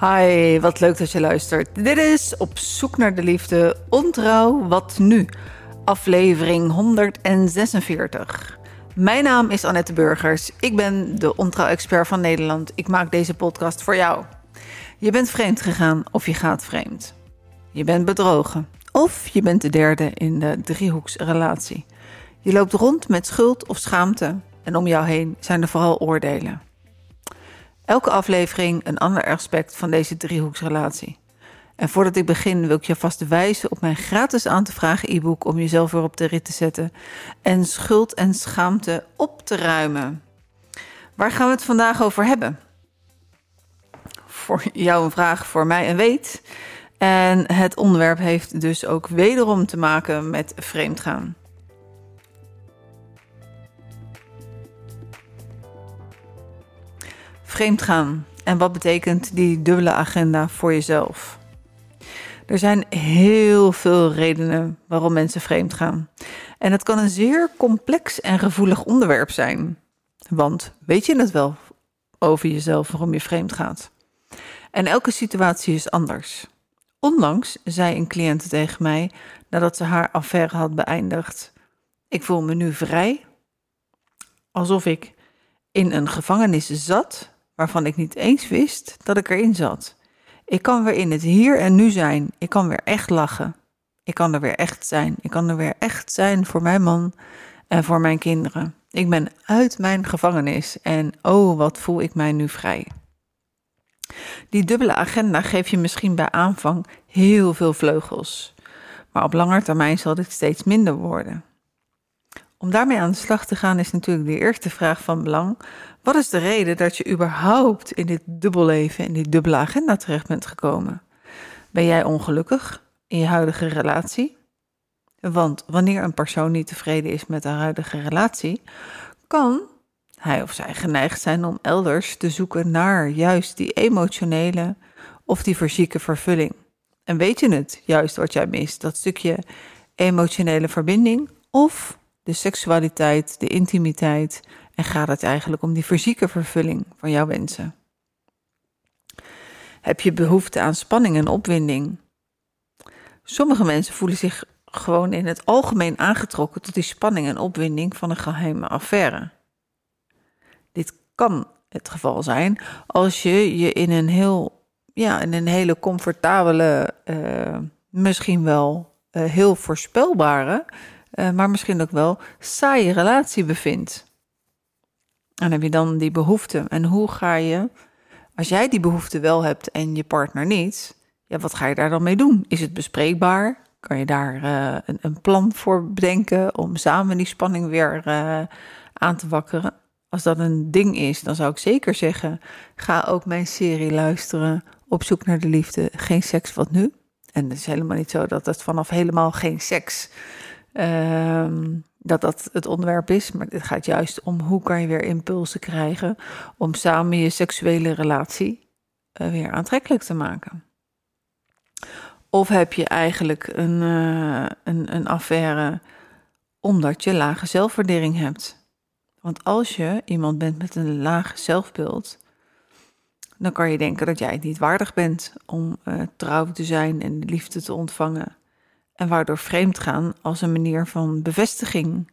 Hi, wat leuk dat je luistert. Dit is Op zoek naar de liefde, ontrouw, wat nu? Aflevering 146. Mijn naam is Annette Burgers. Ik ben de ontrouw-expert van Nederland. Ik maak deze podcast voor jou. Je bent vreemd gegaan of je gaat vreemd. Je bent bedrogen of je bent de derde in de driehoeksrelatie. Je loopt rond met schuld of schaamte en om jou heen zijn er vooral oordelen. Elke aflevering een ander aspect van deze driehoeksrelatie. En voordat ik begin wil ik je vast wijzen op mijn gratis aan te vragen e-book om jezelf weer op de rit te zetten en schuld en schaamte op te ruimen. Waar gaan we het vandaag over hebben? Voor jou een vraag, voor mij een weet. En het onderwerp heeft dus ook wederom te maken met vreemdgaan. Vreemdgaan. En wat betekent die dubbele agenda voor jezelf? Er zijn heel veel redenen waarom mensen vreemd gaan. En het kan een zeer complex en gevoelig onderwerp zijn. Want weet je het wel over jezelf waarom je vreemd gaat? En elke situatie is anders. Onlangs zei een cliënt tegen mij nadat ze haar affaire had beëindigd: Ik voel me nu vrij, alsof ik in een gevangenis zat waarvan ik niet eens wist dat ik erin zat. Ik kan weer in het hier en nu zijn. Ik kan weer echt lachen. Ik kan er weer echt zijn. Ik kan er weer echt zijn voor mijn man en voor mijn kinderen. Ik ben uit mijn gevangenis en oh, wat voel ik mij nu vrij. Die dubbele agenda geeft je misschien bij aanvang heel veel vleugels. Maar op lange termijn zal dit steeds minder worden. Om daarmee aan de slag te gaan is natuurlijk de eerste vraag van belang. Wat is de reden dat je überhaupt in dit dubbelleven, in die dubbele agenda terecht bent gekomen? Ben jij ongelukkig in je huidige relatie? Want wanneer een persoon niet tevreden is met haar huidige relatie, kan hij of zij geneigd zijn om elders te zoeken naar juist die emotionele of die fysieke vervulling. En weet je het, juist wat jij mist, dat stukje emotionele verbinding of de seksualiteit, de intimiteit en gaat het eigenlijk om die fysieke vervulling van jouw wensen? Heb je behoefte aan spanning en opwinding? Sommige mensen voelen zich gewoon in het algemeen aangetrokken tot die spanning en opwinding van een geheime affaire. Dit kan het geval zijn als je je in een heel, ja, in een hele comfortabele, uh, misschien wel uh, heel voorspelbare, uh, maar misschien ook wel saaie relatie bevindt. En heb je dan die behoefte. En hoe ga je, als jij die behoefte wel hebt en je partner niet, ja, wat ga je daar dan mee doen? Is het bespreekbaar? Kan je daar een, een, plan voor bedenken om samen die spanning weer aan te wakkeren? als dat een ding is, dan zou ik zeker zeggen: ga ook mijn serie luisteren. Op zoek naar de liefde, geen seks, wat nu? En het is helemaal niet zo dat het vanaf helemaal geen seks. Um, dat dat het onderwerp is, maar het gaat juist om hoe kan je weer impulsen krijgen om samen je seksuele relatie uh, weer aantrekkelijk te maken. Of heb je eigenlijk een, uh, een, een affaire omdat je lage zelfwaardering hebt? Want als je iemand bent met een laag zelfbeeld, dan kan je denken dat jij het niet waardig bent om uh, trouw te zijn en de liefde te ontvangen. En waardoor vreemd gaan als een manier van bevestiging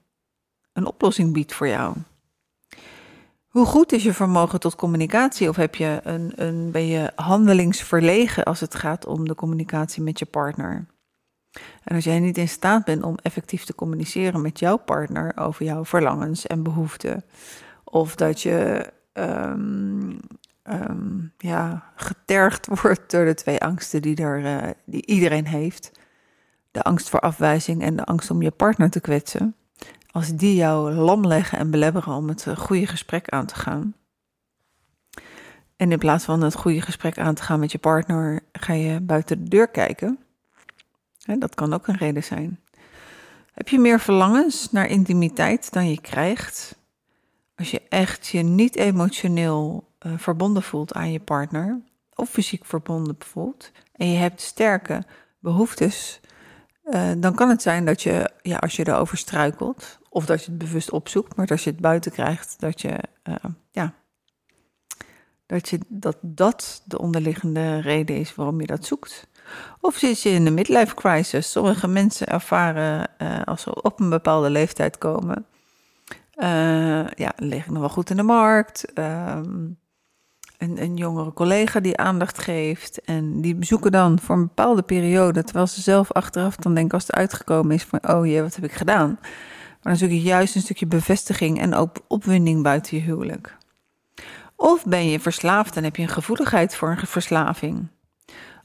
een oplossing biedt voor jou. Hoe goed is je vermogen tot communicatie? Of heb je een, een, ben je handelingsverlegen als het gaat om de communicatie met je partner? En als jij niet in staat bent om effectief te communiceren met jouw partner over jouw verlangens en behoeften, of dat je um, um, ja, getergd wordt door de twee angsten die, er, uh, die iedereen heeft, de angst voor afwijzing en de angst om je partner te kwetsen, als die jou lam leggen en belebberen om het goede gesprek aan te gaan. En in plaats van het goede gesprek aan te gaan met je partner, ga je buiten de deur kijken dat kan ook een reden zijn. Heb je meer verlangens naar intimiteit dan je krijgt? Als je echt je niet emotioneel uh, verbonden voelt aan je partner, of fysiek verbonden voelt, en je hebt sterke behoeftes, uh, dan kan het zijn dat je, ja, als je erover struikelt, of dat je het bewust opzoekt, maar als je het buiten krijgt, dat je, uh, ja, Dat, je, dat dat de onderliggende reden is waarom je dat zoekt. Of zit je in de midlife crisis? Sommige mensen ervaren uh, als ze op een bepaalde leeftijd komen. Ja, lig ik nog wel goed in de markt. Um, een, een jongere collega die aandacht geeft. En die bezoeken dan voor een bepaalde periode. Terwijl ze zelf achteraf dan denken als het uitgekomen is van... oh jee, wat heb ik gedaan? Maar dan zoek je juist een stukje bevestiging en ook opwinding buiten je huwelijk. Of ben je verslaafd en heb je een gevoeligheid voor een verslaving.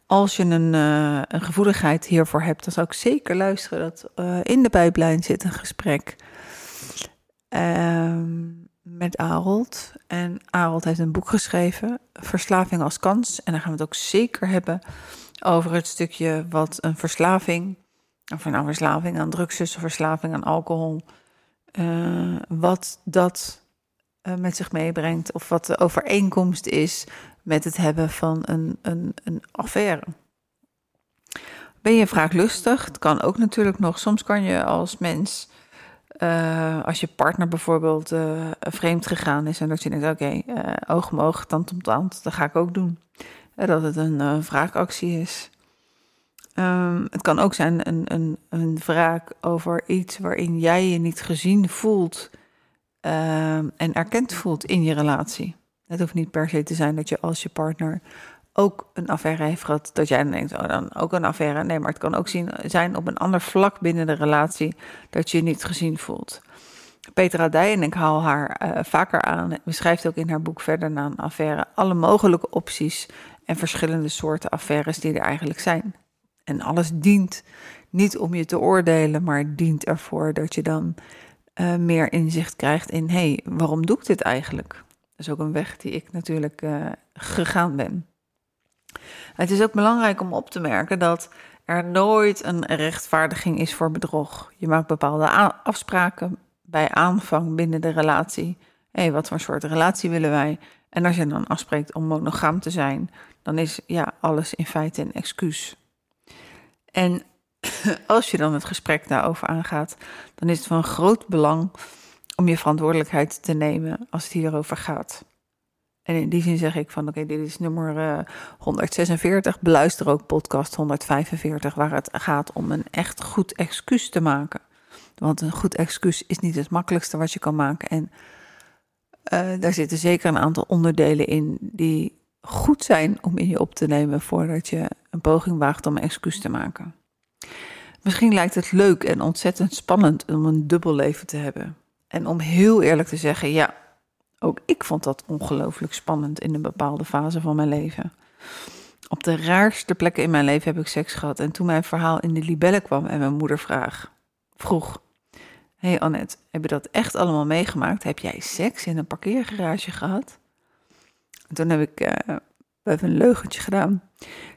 Als je een, uh, een gevoeligheid hiervoor hebt, dan zou ik zeker luisteren dat uh, in de pijplijn zit een gesprek uh, met Arold. En Arold heeft een boek geschreven, Verslaving als kans. En dan gaan we het ook zeker hebben over het stukje wat een verslaving, of nou verslaving aan drugs is of verslaving aan alcohol, uh, wat dat uh, met zich meebrengt. Of wat de overeenkomst is met het hebben van een, een, een affaire. Ben je wraaklustig? Het kan ook natuurlijk nog. Soms kan je als mens, uh, als je partner bijvoorbeeld uh, vreemd gegaan is en dat je denkt: oké, uh, oog om oog, tand om tand, dat ga ik ook doen. dat het een wraakactie is. Um, het kan ook zijn een, een, een wraak over iets waarin jij je niet gezien voelt um, en erkend voelt in je relatie. Het hoeft niet per se te zijn dat je als je partner ook een affaire heeft gehad, dat jij dan denkt, oh dan ook een affaire. Nee, maar het kan ook zien, zijn op een ander vlak binnen de relatie dat je je niet gezien voelt. Petra Dij, en ik haal haar uh, vaker aan, beschrijft ook in haar boek verder na een affaire alle mogelijke opties en verschillende soorten affaires die er eigenlijk zijn. En alles dient niet om je te oordelen, maar dient ervoor dat je dan uh, meer inzicht krijgt in, hé, hey, waarom doe ik dit eigenlijk? Dat is ook een weg die ik natuurlijk uh, gegaan ben. Het is ook belangrijk om op te merken dat er nooit een rechtvaardiging is voor bedrog. Je maakt bepaalde afspraken bij aanvang binnen de relatie. Hé, hey, wat voor soort relatie willen wij? En als je dan afspreekt om monogaam te zijn, dan is ja, alles in feite een excuus. En als je dan het gesprek daarover aangaat, dan is het van groot belang om je verantwoordelijkheid te nemen als het hierover gaat. En in die zin zeg ik van oké, dit is nummer uh, 146. Beluister ook podcast 145, waar het gaat om een echt goed excuus te maken. Want een goed excuus is niet het makkelijkste wat je kan maken. En uh, daar zitten zeker een aantal onderdelen in die goed zijn om in je op te nemen voordat je een poging waagt om een excuus te maken. Misschien lijkt het leuk en ontzettend spannend om een dubbel leven te hebben. En om heel eerlijk te zeggen, ja, ook ik vond dat ongelooflijk spannend in een bepaalde fase van mijn leven. Op de raarste plekken in mijn leven heb ik seks gehad. En toen mijn verhaal in de libelle kwam en mijn moeder vraag, vroeg: hey Annette, heb je dat echt allemaal meegemaakt? Heb jij seks in een parkeergarage gehad? En toen heb ik uh, even een leugentje gedaan.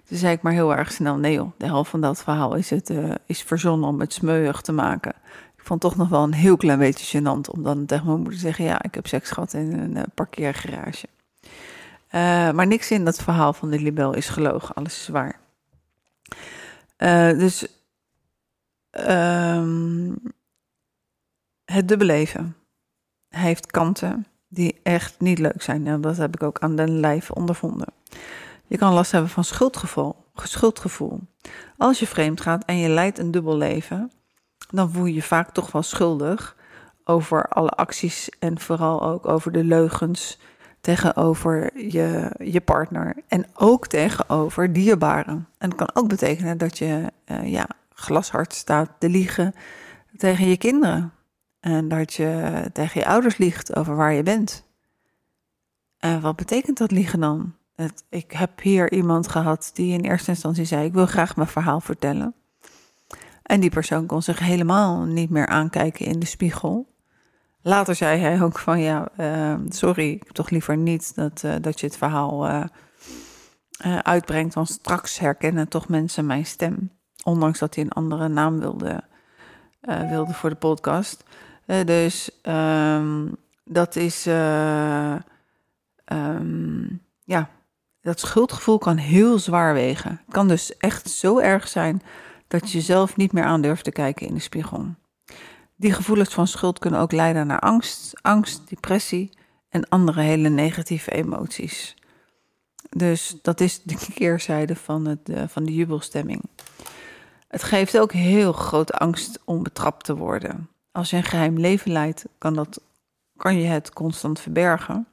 Toen zei ik maar heel erg snel: nee joh, de helft van dat verhaal is, het, uh, is verzonnen om het smeuig te maken vond het toch nog wel een heel klein beetje gênant om dan tegen mijn moeder te zeggen: Ja, ik heb seks gehad in een uh, parkeergarage. Uh, maar niks in dat verhaal van de libel is gelogen, alles is waar. Uh, dus um, het dubbeleven heeft kanten die echt niet leuk zijn. En dat heb ik ook aan den lijf ondervonden. Je kan last hebben van schuldgevoel. schuldgevoel. Als je vreemd gaat en je leidt een dubbel leven, dan voel je je vaak toch wel schuldig over alle acties en vooral ook over de leugens tegenover je, je partner en ook tegenover dierbaren. En dat kan ook betekenen dat je uh, ja, glashard staat te liegen tegen je kinderen. En dat je tegen je ouders liegt over waar je bent. En wat betekent dat liegen dan? Ik heb hier iemand gehad die in eerste instantie zei: Ik wil graag mijn verhaal vertellen. En die persoon kon zich helemaal niet meer aankijken in de spiegel. Later zei hij ook van ja, uh, sorry, toch liever niet dat, uh, dat je het verhaal uh, uitbrengt, want straks herkennen toch mensen mijn stem. Ondanks dat hij een andere naam wilde, wilde voor de podcast. dus um, dat is, um, ja, dat schuldgevoel kan heel zwaar wegen. Het kan dus echt zo erg zijn dat je jezelf niet meer aan durft te kijken in de spiegel. Die gevoelens van schuld kunnen ook leiden naar angst, angst, depressie en andere hele negatieve emoties. Dus dat is de keerzijde van, het, uh, van de jubelstemming. Het geeft ook heel grote angst om betrapt te worden. Als je een geheim leven leidt, kan, dat, kan je het constant verbergen.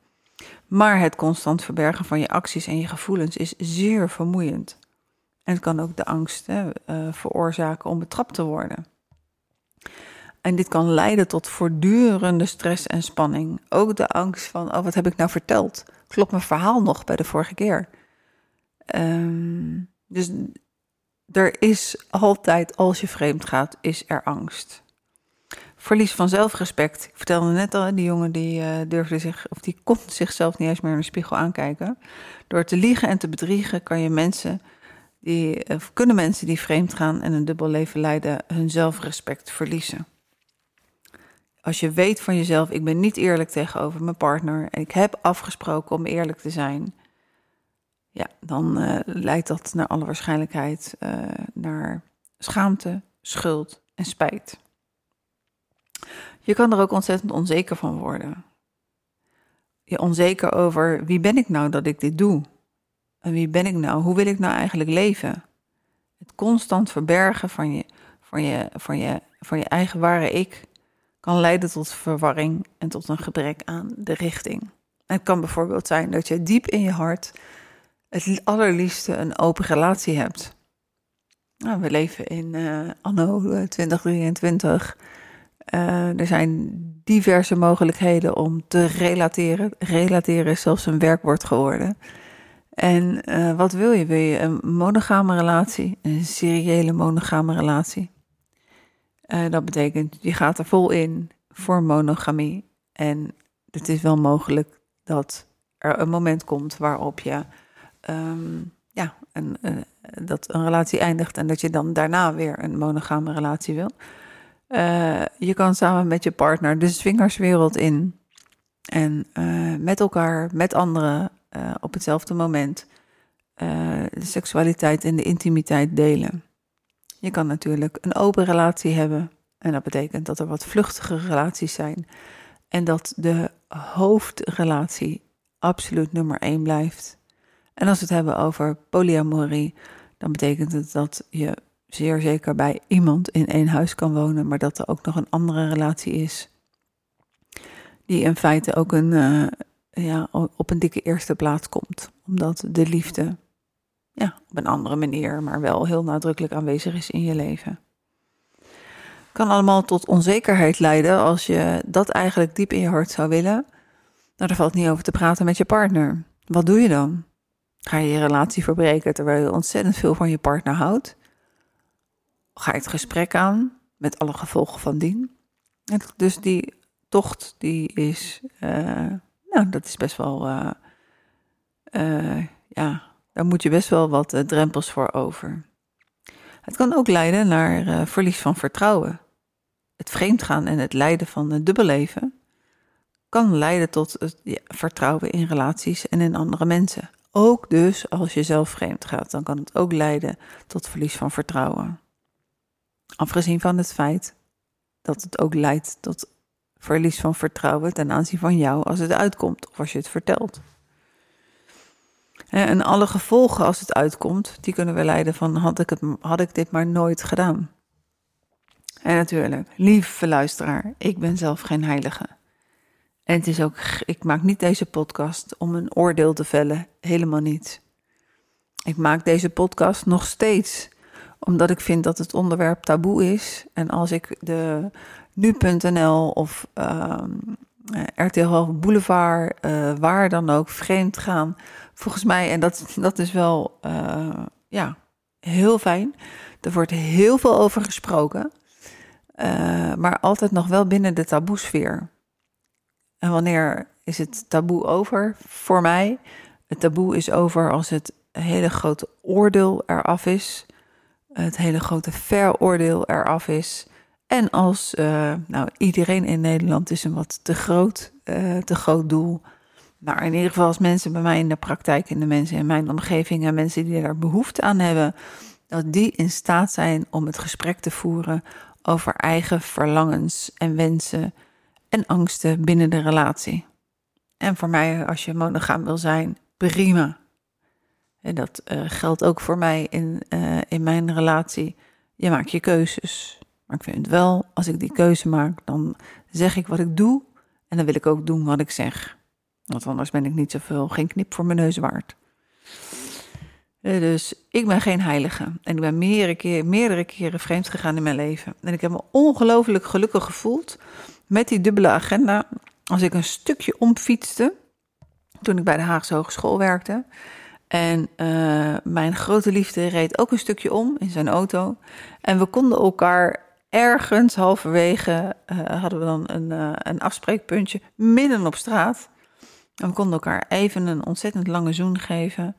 Maar het constant verbergen van je acties en je gevoelens is zeer vermoeiend. En het kan ook de angst hè, uh, veroorzaken om betrapt te worden. En dit kan leiden tot voortdurende stress en spanning. Ook de angst van, oh, wat heb ik nou verteld? Klopt mijn verhaal nog bij de vorige keer? Um, dus er is altijd, als je vreemd gaat, is er angst. Verlies van zelfrespect. Ik vertelde net al, die jongen die uh, durfde zich, of die kon zichzelf niet eens meer in de spiegel aankijken. Door te liegen en te bedriegen kan je mensen die, of kunnen mensen die vreemd gaan en een dubbel leven leiden, hun zelfrespect verliezen. Als je weet van jezelf, ik ben niet eerlijk tegenover mijn partner en ik heb afgesproken om eerlijk te zijn, ja, dan uh, leidt dat naar alle waarschijnlijkheid uh, naar schaamte, schuld en spijt. Je kan er ook ontzettend onzeker van worden. Je onzeker over wie ben ik nou dat ik dit doe? En wie ben ik nou? Hoe wil ik nou eigenlijk leven? Het constant verbergen van je, van je, van je, van je eigen ware ik kan leiden tot verwarring en tot een gebrek aan de richting. het kan bijvoorbeeld zijn dat je diep in je hart het allerliefste een open relatie hebt. Nou, we leven in uh, anno 2023. Uh, er zijn diverse mogelijkheden om te relateren. Relateren is zelfs een werkwoord geworden. En uh, wat wil je? Wil je een monogame relatie? Een seriële monogame relatie? Uh, dat betekent, je gaat er vol in voor monogamie. En het is wel mogelijk dat er een moment komt waarop je um, ja, een, uh, dat een relatie eindigt en dat je dan daarna weer een monogame relatie wil. Je kan samen met je partner de swingerswereld in en met elkaar, met anderen op hetzelfde moment de seksualiteit en de intimiteit delen. Je kan natuurlijk een open relatie hebben en dat betekent dat er wat vluchtige relaties zijn en dat de hoofdrelatie absoluut nummer één blijft. En als we het hebben over polyamorie, dan betekent het dat je zeer zeker bij iemand in één huis kan wonen, maar dat er ook nog een andere relatie is. Die in feite ook een, uh, ja, op een dikke eerste plaats komt. Omdat de liefde ja, op een andere manier, maar wel heel nadrukkelijk aanwezig is in je leven. Kan allemaal tot onzekerheid leiden als je dat eigenlijk diep in je hart zou willen. Nou, daar valt niet over te praten met je partner. Wat doe je dan? Ga je je relatie verbreken terwijl je ontzettend veel van je partner houdt? Ga je het gesprek aan met alle gevolgen van dien? En dus die tocht, die is, uh, nou, dat is best wel, uh, uh, ja, daar moet je best wel wat drempels voor over. Het kan ook leiden naar verlies van vertrouwen. Het vreemdgaan en het lijden van een dubbelleven kan leiden tot het vertrouwen in relaties en in andere mensen. Ook dus als je zelf vreemd gaat, dan kan het ook leiden tot verlies van vertrouwen. Afgezien van het feit dat het ook leidt tot verlies van vertrouwen ten aanzien van jou als het uitkomt of als je het vertelt. En alle gevolgen als het uitkomt, die kunnen we leiden van had ik, het, had ik dit maar nooit gedaan. En natuurlijk, lieve luisteraar, ik ben zelf geen heilige. En het is ook, ik maak niet deze podcast om een oordeel te vellen, helemaal niet. Ik maak deze podcast nog steeds omdat ik vind dat het onderwerp taboe is. En als ik de nu.nl of uh, RTL Boulevard, uh, waar dan ook, vreemd gaan, volgens mij, en dat, dat is wel uh, ja, heel fijn. Er wordt heel veel over gesproken, maar altijd nog wel binnen de taboesfeer. En wanneer is het taboe over? Voor mij, het taboe is over als het hele grote oordeel eraf is, het hele grote veroordeel eraf is. En als uh, nou, iedereen in Nederland is een wat te groot, uh, te groot doel. Maar in ieder geval als mensen bij mij in de praktijk en de mensen in mijn omgeving en mensen die daar behoefte aan hebben, dat die in staat zijn om het gesprek te voeren over eigen verlangens en wensen en angsten binnen de relatie. En voor mij, als je monogaam wil zijn, prima. En dat uh, geldt ook voor mij in, in mijn relatie. Je maakt je keuzes. Maar ik vind wel, als ik die keuze maak, dan zeg ik wat ik doe. En dan wil ik ook doen wat ik zeg. Want anders ben ik niet zoveel, geen knip voor mijn neus waard. Uh, dus ik ben geen heilige. En ik ben meerdere, keer, meerdere keren vreemd gegaan in mijn leven. En ik heb me ongelooflijk gelukkig gevoeld met die dubbele agenda. Als ik een stukje omfietste, toen ik bij de Haagse Hogeschool werkte. En uh, mijn grote liefde reed ook een stukje om in zijn auto. En we konden elkaar ergens halverwege, uh, hadden we dan een, uh, een afspreekpuntje midden op straat. En we konden elkaar even een ontzettend lange zoen geven.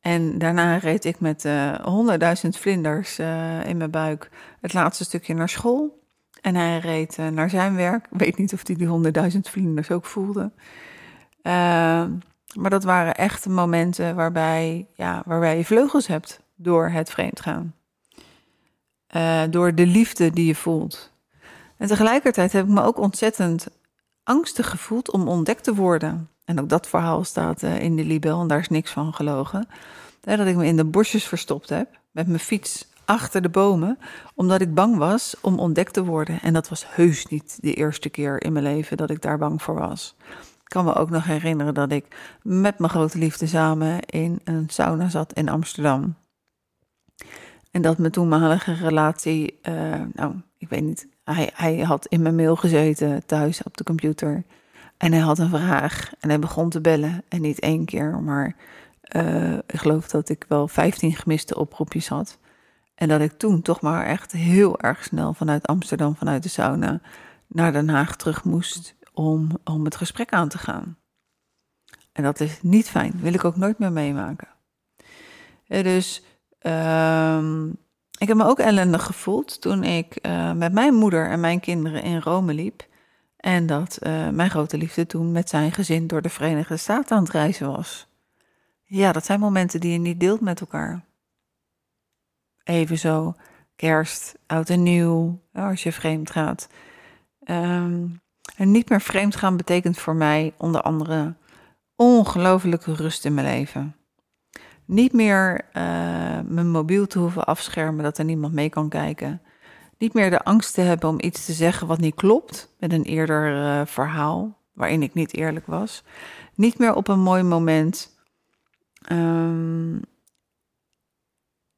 En daarna reed ik met honderdduizend vlinders in mijn buik het laatste stukje naar school. En hij reed naar zijn werk. Ik weet niet of hij die honderdduizend vlinders ook voelde. Maar dat waren echte momenten waarbij, ja, waarbij je vleugels hebt door het vreemdgaan. Uh, door de liefde die je voelt. En tegelijkertijd heb ik me ook ontzettend angstig gevoeld om ontdekt te worden. En ook dat verhaal staat uh, in de Libel en daar is niks van gelogen. dat ik me in de bosjes verstopt heb met mijn fiets achter de bomen, omdat ik bang was om ontdekt te worden. En dat was heus niet de eerste keer in mijn leven dat ik daar bang voor was. Ik kan me ook nog herinneren dat ik met mijn grote liefde samen in een sauna zat in Amsterdam. En dat mijn toenmalige relatie, uh, nou, ik weet niet, hij, hij had in mijn mail gezeten thuis op de computer. En hij had een vraag en hij begon te bellen. En niet één keer, maar uh, ik geloof dat ik wel 15 gemiste oproepjes had. En dat ik toen toch maar echt heel erg snel vanuit Amsterdam, vanuit de sauna, naar Den Haag terug moest om, om het gesprek aan te gaan. En dat is niet fijn, wil ik ook nooit meer meemaken. dus uh, ik heb me ook ellendig gevoeld toen ik uh, met mijn moeder en mijn kinderen in Rome liep. En dat uh, mijn grote liefde toen met zijn gezin door de Verenigde Staten aan het reizen was. Ja, dat zijn momenten die je niet deelt met elkaar. Even zo, kerst, oud en nieuw, als je vreemd gaat. Um, en niet meer vreemd gaan betekent voor mij onder andere ongelofelijke rust in mijn leven. Niet meer uh, mijn mobiel te hoeven afschermen dat er niemand mee kan kijken. Niet meer de angst te hebben om iets te zeggen wat niet klopt met een eerder uh, verhaal waarin ik niet eerlijk was. Niet meer op een mooi moment um,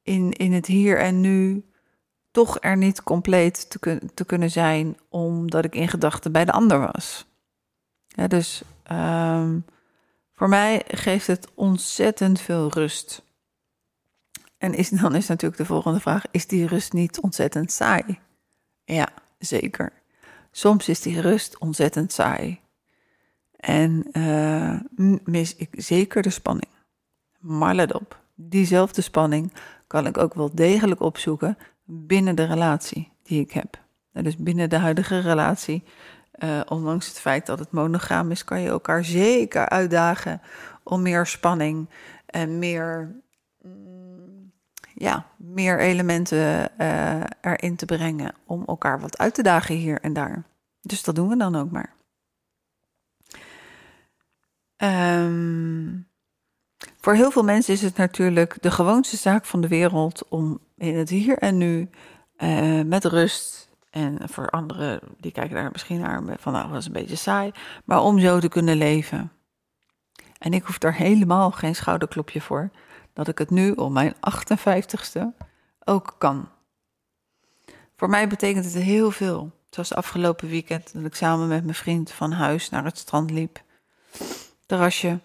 in, in het hier en nu toch er niet compleet te, te kunnen zijn, omdat ik in gedachten bij de ander was. Dus um, voor mij geeft het ontzettend veel rust. En is, dan is natuurlijk de volgende vraag: is die rust niet ontzettend saai? Ja, zeker. Soms is die rust ontzettend saai. En uh, mis ik zeker de spanning. Maar let op, diezelfde spanning kan ik ook wel degelijk opzoeken binnen de relatie die ik heb. Dus binnen de huidige relatie, uh, ondanks het feit dat het monogaam is, kan je elkaar zeker uitdagen om meer spanning en meer, mm, ja, meer elementen uh, erin te brengen om elkaar wat uit te dagen hier en daar. Dus dat doen we dan ook maar. Um, voor heel veel mensen is het natuurlijk de gewoonste zaak van de wereld om in het hier en nu uh, met rust. En voor anderen, die kijken daar misschien naar van nou, dat is een beetje saai. Maar om zo te kunnen leven. En ik hoef daar helemaal geen schouderklopje voor. Dat ik het nu op mijn 58ste ook kan. Voor mij betekent het heel veel. Zoals afgelopen weekend dat ik samen met mijn vriend van huis naar het strand liep. Terrasje,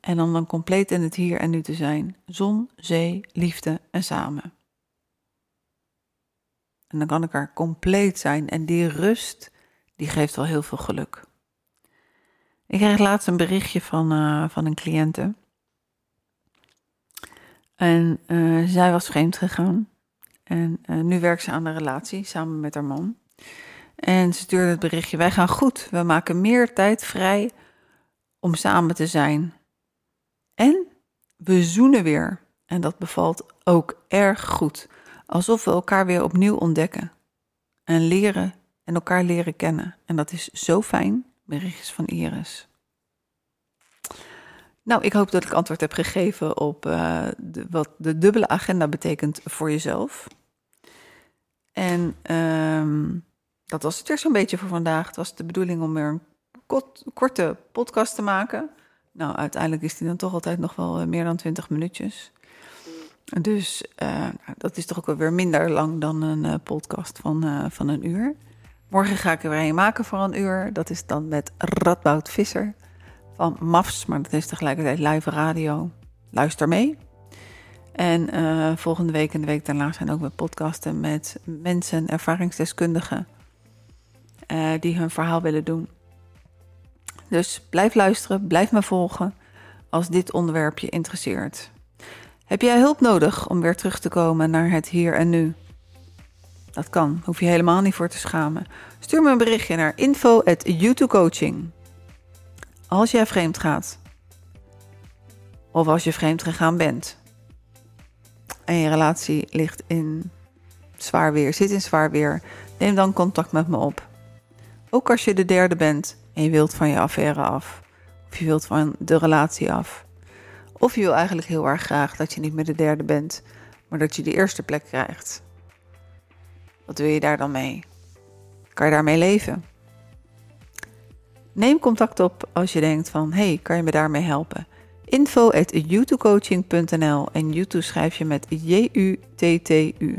en om dan compleet in het hier en nu te zijn. Zon, zee, liefde en samen. En dan kan ik er compleet zijn. En die rust, die geeft wel heel veel geluk. Ik kreeg laatst een berichtje van, uh, van een cliënte. En uh, zij was vreemd gegaan. En uh, nu werkt ze aan de relatie samen met haar man. En ze stuurde het berichtje: Wij gaan goed. We maken meer tijd vrij om samen te zijn. En we zoenen weer. En dat bevalt ook erg goed. Alsof we elkaar weer opnieuw ontdekken. En leren en elkaar leren kennen. En dat is zo fijn. Berichtjes van Iris. Nou, ik hoop dat ik antwoord heb gegeven op de, wat de dubbele agenda betekent voor jezelf. En um, dat was het weer zo'n beetje voor vandaag. Het was de bedoeling om weer een korte podcast te maken. Nou, uiteindelijk is die dan toch altijd nog wel meer dan 20 minuutjes. Dus uh, dat is toch ook weer minder lang dan een uh, podcast van, uh, van een uur. Morgen ga ik er weer een maken voor een uur. Dat is dan met Radboud Visser van MAFS, maar dat is tegelijkertijd live radio. Luister mee. En volgende week en de week daarna zijn ook weer podcasten met mensen, ervaringsdeskundigen, die hun verhaal willen doen. Dus blijf luisteren, blijf me volgen als dit onderwerp je interesseert. Heb jij hulp nodig om weer terug te komen naar het hier en nu? Dat kan, hoef je helemaal niet voor te schamen. Stuur me een berichtje naar info@youtubecoaching. Als jij vreemd gaat, of als je vreemd gegaan bent, en je relatie ligt in zwaar weer, zit in zwaar weer, neem dan contact met me op. Ook als je de derde bent en je wilt van je affaire af, of je wilt van de relatie af. Of je wil eigenlijk heel erg graag dat je niet meer de derde bent, maar dat je de eerste plek krijgt. Wat wil je daar dan mee? Kan je daarmee leven? Neem contact op als je denkt van, hey, kan je me daarmee helpen? Info at en YouTube schrijf je met J-U-T-T-U.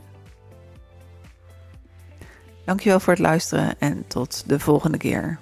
Dankjewel voor het luisteren en tot de volgende keer.